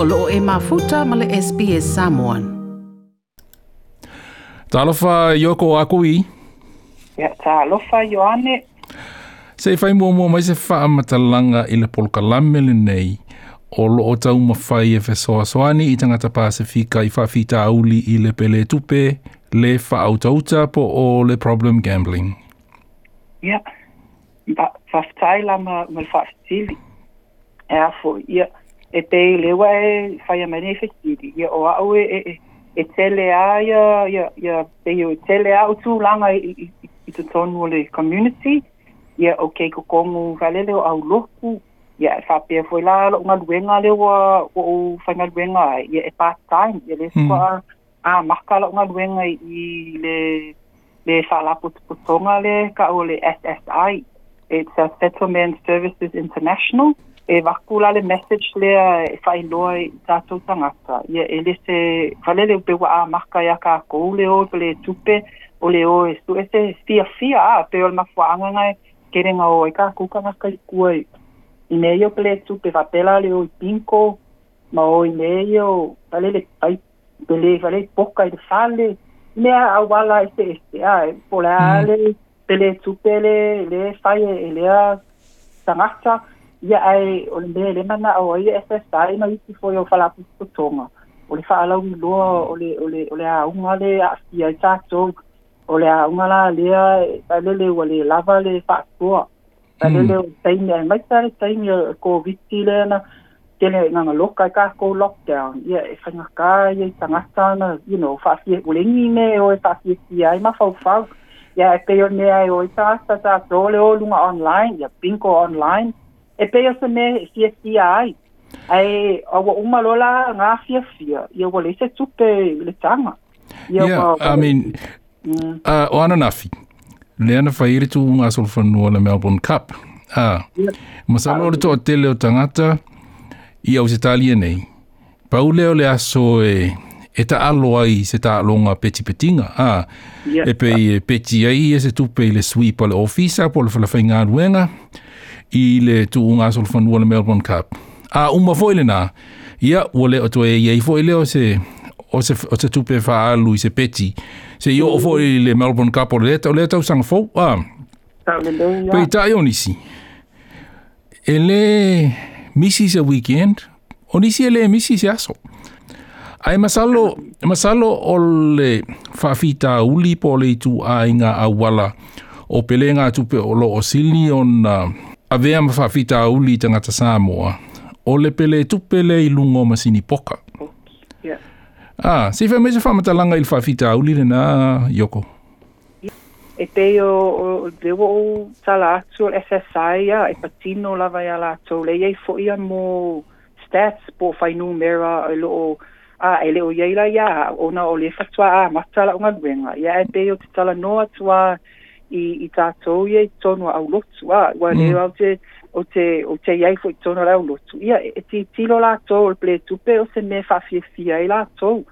olo e mafuta male SPS Samoan. Talofa Yoko Akui. Ya, talofa Yoane. Se fai mua mua mai se faa matalanga ila polka lamele nei o loo tau mawhai e whesoa soani i tangata Pasifika i whawhita auli i le pele tupe le whaautauta po o le problem gambling. Ia, yeah. whaftai la ma, ma E a fo, ia, e pe le wa e fai a manifestiri ia o au e, e e e tele a ia ia ia pe o tele a utu langa i i tonu le community ya o kei kokongu valele o au loku ia e fapea foi la lo unga luenga le wa o o fai nga luenga e part time ya le sko a mm. a maka lo unga luenga i, le le sala putputonga le ka o le SSI it's a settlement services international e wakula le message lea e whai noa i tātou tangata. Ia e le se whalele upe wa a maka ia ka kou leo i pele e tupe o leo e su e se fia fia a peo le mafua anganga e kerenga o e ka kukanga kai kua i. I mei o pele e tupe wa pela leo i pinko ma o i mei o whalele pai pele i whalele poka i te whale mea a wala i e se este a e pole a le mm. pele tupe le le whai e lea tangata e ya ai o le mea lema na aua ia efesa ai maiti foi o falapupotoga o le faalauiloa ole ole ole auga le aafia i tatou o le auga lalea faalele ua le lava le faatoa faalele e hmm. o taimi ae maita le taimi o covid le na tele e nga loka ka e ko lockdown ya e fanga ka ia tanga tana you know fa fi o le ni me o fa fi si ai ma fa fa ia e pe yo ne ai o ta sa sa tole o lunga online ya pinko online e pe o se me fia fia ai. Ai, o wa uma lola ngā fia fia. I o le se tupe le tanga. yeah, I mean, mm. uh, o ananafi. Le ana whaire tu ngā solfanua le Melbourne Cup. Ah, yeah. Masama o le tō tele tangata i au se talia nei. Pau leo le aso e e ta alo ai se ta alo peti petinga. Ah, yeah. E pe i e peti ai e se tupe i le sweep o le ofisa po le whalawhai ruenga i le tu unga solfanu le Melbourne Cup. A umma foile na, ia wale o e iei foile o se o se, o se tupe wha alu i se peti. Se io o mm. foile le Melbourne Cup o le leta o leta o sanga fau. Ah. Pei ta i onisi. E le misi se weekend, onisi e le misi se aso. Ai masalo, masalo o le whawhita uli po le tu a inga a wala o pelenga tupe o lo o sili on uh, avea ma whawhita a uli i tangata Samoa, o le pele tupele i lungo ma sini poka. Ah, si fa mese fa mata langa il fa fita u lile na yoko. E te o de wo sala su SSI e patino la vai ala to le ye fo ia mo stats po fa i numera e o lo a e le o ye la ya ona o le fa tswa a mata unga gwenga ya e te o tsala no atua, i, i tātou ia i tono au lotu. Ah, wa mm. leo au te, o te, o te iai fo i tono au lotu. Ia, e, e ti tilo lātou o ple tupe o se me whawhia fia i lātou.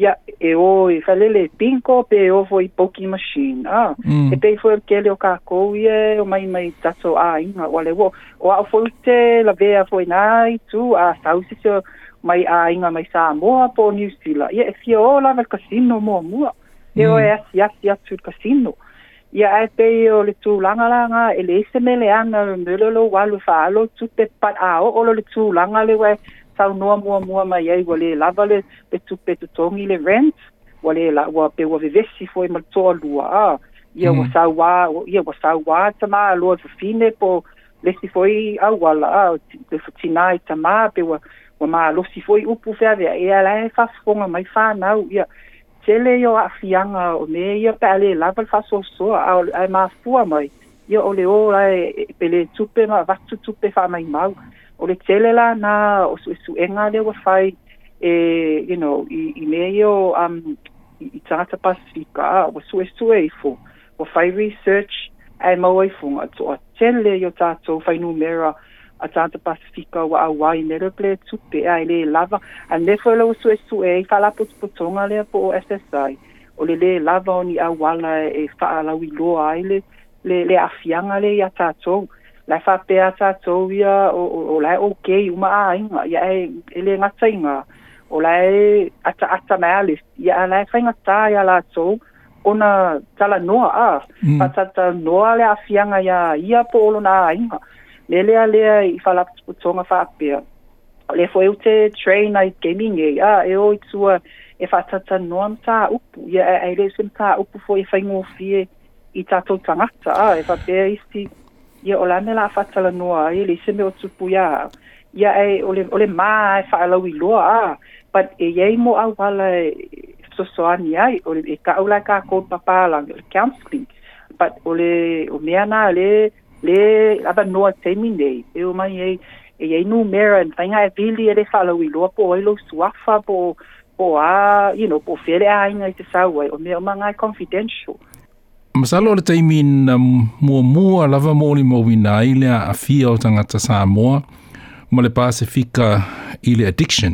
Ia, e o i e whalele pinko pe e o fo i poki machine. Ah, mm. e pei fo i kele o kākou ia o mai mai tātou a inga. Wa leo, o au fo i la vea fo i nai tu a ah, sausi te mai a inga mai sa moa po New Zealand. Ia, e fia o lawa kasino mua mua. Mm. E o mm. e asi asi atu kasino. Mm ia ae pei o le tulagalaga e le ise meleaga mele lo walu faalo tu te o lo le tulaga le ua saunoa muamua mai ai ua lē lava le le tupe totogi le rent ua la wa pe ua vevesi foi ma le toalua a ia wa hmm. sauā ia ua sauā lo aloa fafine po lesi foi auala a le fatinā i tamā pe ua ua mālosi foi upu feaveaea e lae fafofoga mai fanau ia ya tele yo afianga o me ia pe la pa fa so so a a ma fu mai yo ole le o la e, e pe le tupe ma va tupe fa mai mau ole le tele la na o su e su enga le wa fai e you know i i me yo um i tata pasifika o su su e fo o fai research ai mau i fu a tele yo tato fai numera mera a tata pasifika wa a wai nere ple tupe a ele lava a nefo ele usu e su e i fala potonga lea po o SSI o le le lava oni a wala e faa la wi a ele le le afianga le ya tato la fa pe a tato ya o o la okay uma a inga ya e ele ngata inga o la e ata ata mali ya la fa inga ta ia la tso ona tala noa a mm. tata noa le afianga ya ia po ona inga le le le i fa la tsonga fa pia le foi o te train ai gaming e a e o tsua e fa tsatsa non sa upu ya e le sim sa upu fo e fa ngo fi i ta to a e fa pia isti ye o la me la fa e le sim o tsupu ya ya e o le o e fa la wi a but e ye mo a wala e, e so ani ai o le e ka o ka ko papa la counseling but o le o me ana le le aba noa temi nei e o mai e e ei nu mera en fainga e vili e le whalau i loa po oilo suafa po po a you know po fere a inga i te sawai o mea o ma ngai confidential Masalo le teimi na um, mua mua lava mōli mō wina i lea a fia o tangata sā moa ma le pāse fika i le addiction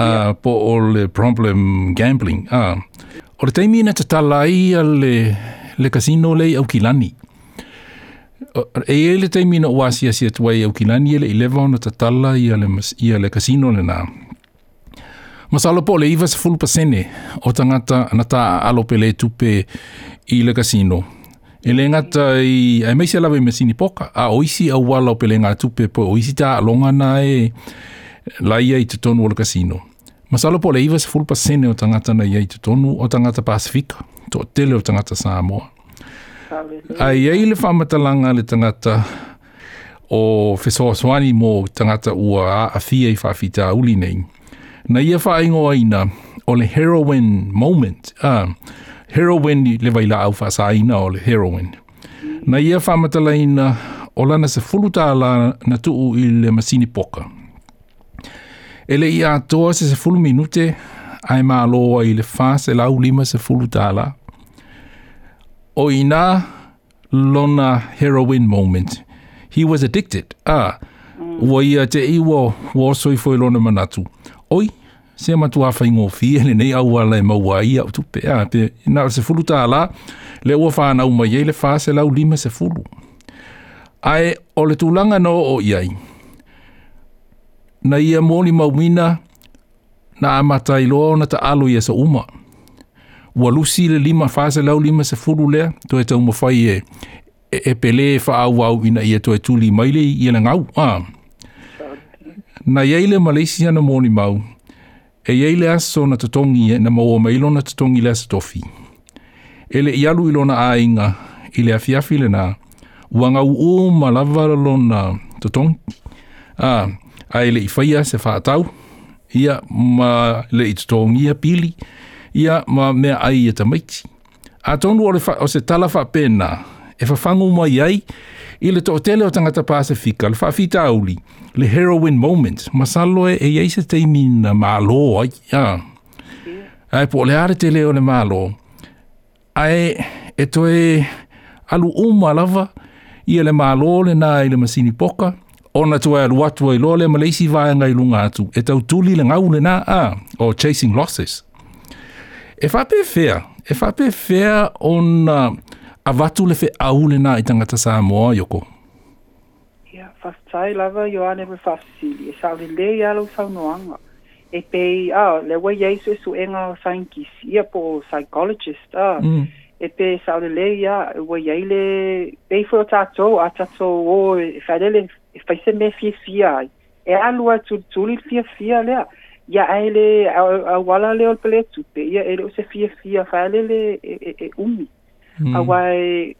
uh, yeah. po o le problem gambling. Uh, o le teimi na e tatala i le, le casino lei au kilani. Eh, e e le teimi na ua si asia au ki ele i lewa ona ta tala i ale, i ale kasino le nā. Masalo po le iwa se fulpa sene o tangata na ta alo le tupe i le kasino. E le ngata i ai meisi alawe me sini poka a oisi a wala o pe le ngā tupe po oisi ta longa na e laia i te tonu o le kasino. Masalo po le iwa se fulpa sene o tangata na ia i te tonu o tangata Pasifika to tele o tangata Samoa. Ai, ai le whamatalanga le tangata o Fesoa Swani mō tangata ua a a fia i whawhita uli nei. Na ia wha ingo aina o le heroine moment. Uh, heroine le vaila au wha sa aina o le heroine. Na ia whamatalaina o lana se fuluta ala na tuu i le masini poka. Ele ia toa se se fulu minute ai maa loa i le fa se lau lima se fuluta ala o ina lona heroin moment. He was addicted. Ah, mm. wa ia te iwa wa soi foi lona manatu. Oi, se matu a fai ngofi, ele nei au ala e maua ia, tu pe, ah, pe, na se fulu ta ala, le ua whana uma ia, le wha se lau lima se fulu. Ae, o le tulanga no o iai. Na ia mōni maumina, na amata iloa na ta alo ia sa uma ua lusi le lima fase lau lima se fulu lea, to e tau mawhai e, e, e pele e wha au au ina ia to e tuli maile i ena ngau. Ah. Na iei le Malaysia na mōni mau, e iei le aso na tatongi e na maua mailo na tatongi le asatofi. E le ialu ilona ainga i le afiafi le nā, ua ngau o malavara lo na tatongi. Ah. A ele i whaia se whaatau, ia ma le i tatongi a pili, ia ma mea ai e tamaiti. A tonu o, o se talafa pena, e fafangu mai ai, i le tootele o tangata Pasifika, le fafita auli, le heroin moment, salo e e se teimi na malo, ai, ia. Ai, po le are te leo le malo, ai, e toe alu uma lava, i e le malo le na i le masini poka, ona tu ai alu atua i lo le maleisi vaenga i lunga atu, e tau tuli le ngau le na, a, o chasing losses, e whape fea, e whape fea o na a watu le whea aule nā i tangata sā moa, Yoko. Ia, yeah, whaftai lava yo ane me whafsili, e sāwe le i alo whaunoanga. E pe, a, ah, le wai eiso e su enga o saingis, ia po psychologist, a, mm. e pe sāwe le i a, e le, eile, pei fwo tātou, a tātou o, e whaidele, e se me fia fia, e alua tūtuli fia fia lea. Yeah ya ele a wala le ol pele tupe ya ele se fie fie fa ele e, e e umi mm. a wai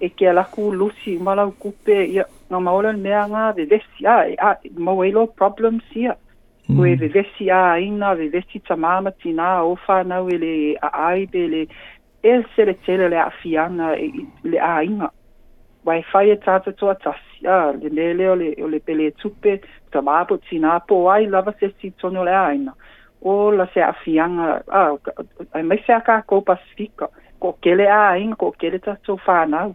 e ke ala ku lusi mala ku pe ya no maola me anga de vesi a e, a moelo problem si ya hmm. ku e vesi a ina de vesi tamama tina o fa na ele a ai pele el se le tele le a fianga e, le a ina wai fa ye tata to atas ya ah, de lele o le o le pele e tupe ta ma po tina po ai lava se si tono le aina o la se afianga a ah, ai mai se ka ko pasifika ko kele a ai ko kele ta so fa na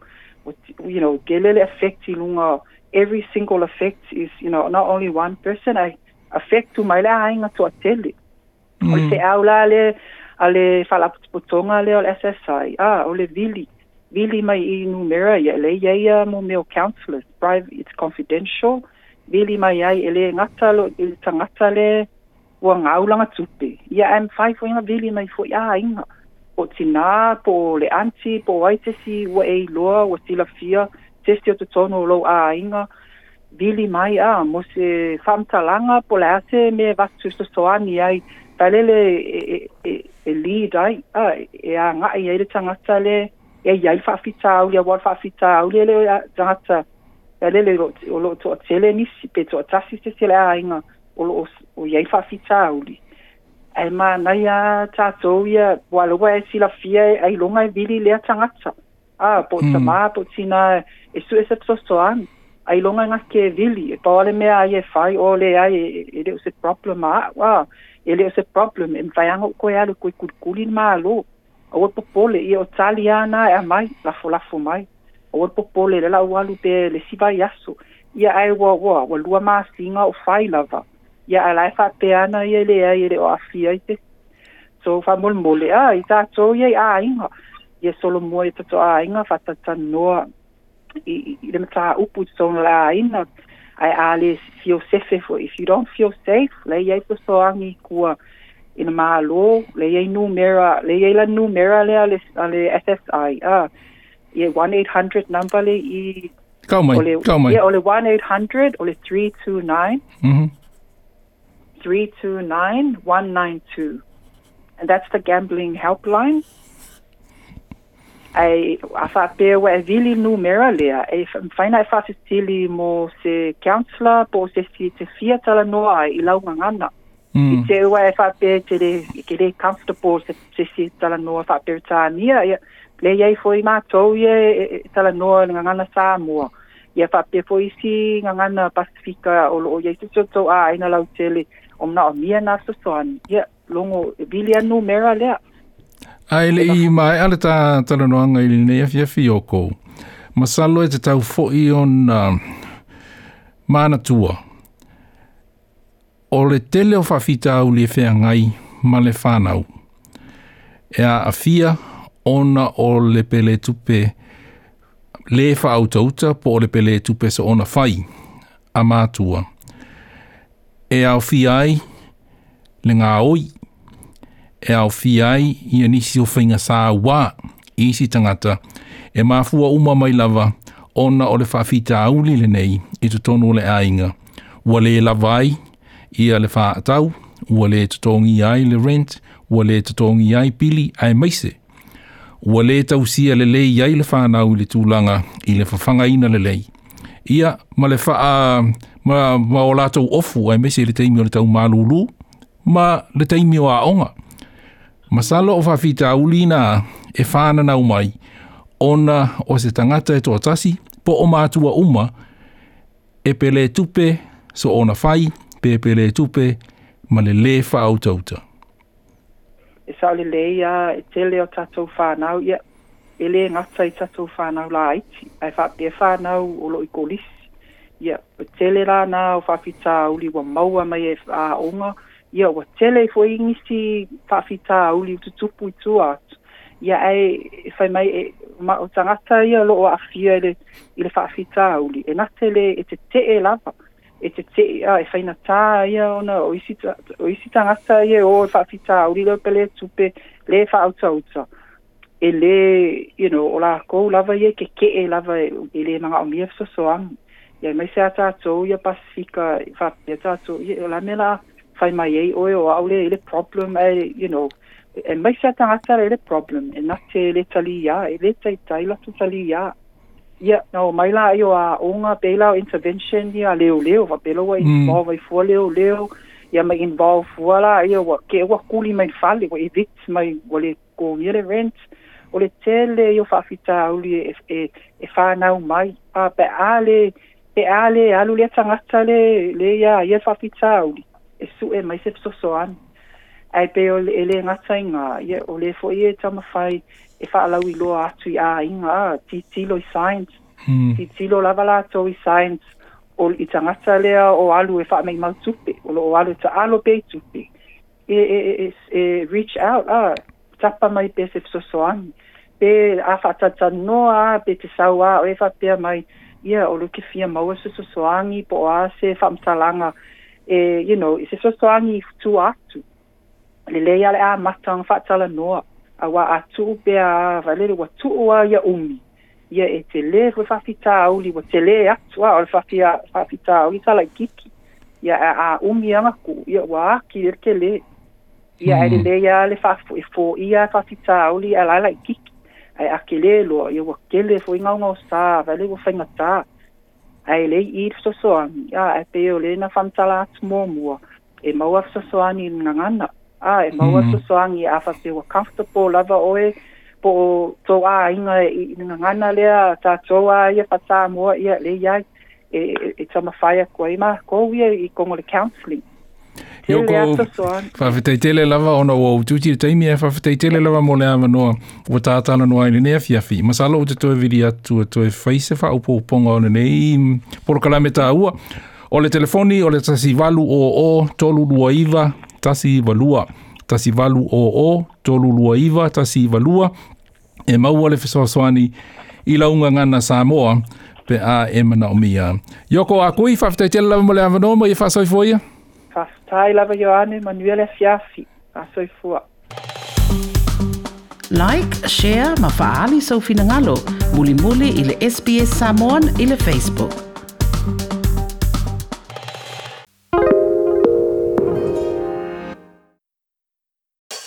you know kele le effect i lunga every single effect is you know not only one person i affect to my mm. la ainga to atele mm. o se aula le ale fala potonga le o le ssi a ah, o le vili Vile mai i numera ia le mo Private, it's confidential. Vile mai ai ele ngata lo tangata le ua ngaulanga tupe. Ia M5 o inga vile mai fo ia inga. O tina, po le anti, po waitesi, ua e loa, sila fia, testi o tutono lo a inga. Vili mai a, mo se whamtalanga, po le ase me vatu sosoani ai, palele e, eh, e, eh, e, eh, e lead ai, a, ah, e a ngai e le tangata le, e ia i whaafita au, ia wad whaafita au, lele o jangata, ia lele o lo to tele nisi, pe to atasi se tele a inga, o lo o ia i whaafita au li. Ai ma, na ia tātou ia, wā e si la fia, ai longa e vili lea tangata. Ah, po mm. tamā, po tina, e su e se tostoan, ai longa e ngake e vili, e paole mea ai e whai, o le ai, e, e, e leo se problem, ah, wā, e leo se problem, e mwhaianga o koe alu, koe kulkuli ma alu, o e popole i o tali ana e mai la fo mai o popole le la walu te le siba yaso ia ai wa wa wa lua ma singa o fai lava ia ai lai fa e te ana ia le ai le o afia i te so fa mol mole a i ta to ia ai inga ia solo mo i to ai inga fa ta ta noa i i le mata upu so na la inga ai ale fio sefe fo if you don't feel safe le ia i to so angi kua ina mālo le iei numera le iei la numera le ale ale SSI a ia 1800 number le i Kau mai, ole, kau mai. ole 1-800, ole 329, -hmm. 329-192. And that's the gambling helpline. Ai, a whapea wa e vili numera lea. E whaina e whasitili mo se counselor, po se si te fiatala noa i launga ngana. mm. i te ua e whape te re, i ke re comfortable se, se si tala noa whape o tānia. Le iei fwoi mā tau e, e, e tala noa ni ngangana sā mua. Ia whape fwoi si ngangana Pasifika o loo iei tuto tau a aina lau tele o mna o mia nā sasoan. Ia longo, e bili anu mera lea. Ai le i mai ale tā tala noa ngai nei nea afi o kou. Masalo e te tau fwoi on mana tua o le tele o whawhita au le whea ngai ma le whanau. E a awhia ona o le pele tupe le whaautauta po o le pele tupe sa ona whai a mātua. E au whiai le ngā oi. E au ai i anisi o whainga sā wā i si tangata e māfua uma mai lava ona o le whawhita auli le nei i tu tonu le ainga. Wale lavai ia le fa atau, ua le tatongi ai le rent, ua le tatongi ai pili ai maise. Ua le tausia le lei ai le whanau le tūlanga i le whawhanga ina le lei. Ia, ma le wha, uh, ma, ma o lātou ofu ai maise le teimio le tau malulu, ma le teimio a onga. Ma salo o whawhita ulina e whanana mai, ona o se tangata e tōtasi, po o mātua uma, e pele tupe so ona whai, pepele e tupe ma le le fa auto auto e sa le le ya e te le o tato fa nau ya e le ngata i tato fa nau la ai ai fa pe fa o lo i kolis ya o te le la na o fa fita uli wa maua mai e a onga ya o te le fo ingisi fa fita uli tu tupu i tu atu ya ai e fai mai e, ma o tangata ia lo o afia i le fa fita uli e na te le e te te e lava ya e te te ia e whaina tā ia ona o isi, ta, o tangata ia e o e whaafita a urilo pe le tupe le wha auta auta e le you know o la kou lava ia e ke ke e lava e, e le manga o mia fso so am ia mai se ata ato ia pasifika whaafi ata ato ia o la mela whai mai ei oe o au le ele problem e you know e mai se ata ata le problem e na te le tali ia e le tai tai la tu tali ia ia yeah, no mai la io a unga pela intervention ia leo leo va pelo wa mm. involve mm. for leo leo ia mai involve voila io wa ke wa kuli mai fali wa evict mai wale ko mere rent o le tele io fa fita uli e e, e fa na mai pa pe ale pe ale alu le tanga tale le ia ia fa fita uli e su e mai se so so an mm ai pe ole ele nga tsainga ye ole fo ye tama fai e fa la wi lo atu ya inga ti ti lo science hmm. ti ti lo la i science ol i tanga tsalea o alu e fa me mal tupe ol o alu tsa alo pe tupe e, e e e, e, reach out a ah, tapa mai pe se so so an pe a fa tsa tsa no pe te sa wa e fa pe mai ye yeah, ol ki fia mau se so so an i po a se fa mtsalanga e you know se so so an i tu atu lelei a le a mataga faatalanoa auā atuu pea vaelele ua tu'u a ia umi ia e telē foi faafitauli ua telē atu a o le faafitauli talaikiki ia a umi agaku ia ua aki le telē ia e lelei hmm. e a le faafoʻifōi a faafitauli a lae laikiki ae akelē loa ia ua kele foi gaugao sā vaele ua faigatā ae lei i le fesoasoani a e pei o lē na famatala atu muamua e maua fesoasoani i le gagana ae maua mm. tosoagi afa feua comfortable lava oe po to a inga i nga ngana lea ta choa ia pa ta ia le ia e e ta ma fire ko i ma ko wi i ko le counseling Yo go fa fetele lava ona o tu ti te mi fa e fetele lava mo le ama no o ta ta no ai ne fi fi ma salo te to vi dia tu to e fa se fa o po po ngon ne por kala o le telefoni o le tasi valu o o tolu duaiva tasi valua tasi valu o o tolu lua iva tasi valua e mau ale fiso soani i launga ngana Samoa pe a e mana o mia yoko a kui fa fte tele lava mole avano mo i fa soi foia fa stai lava yoane manuele fiafi a soi fua like share ma faali so finangalo muli muli ile sbs samon ile facebook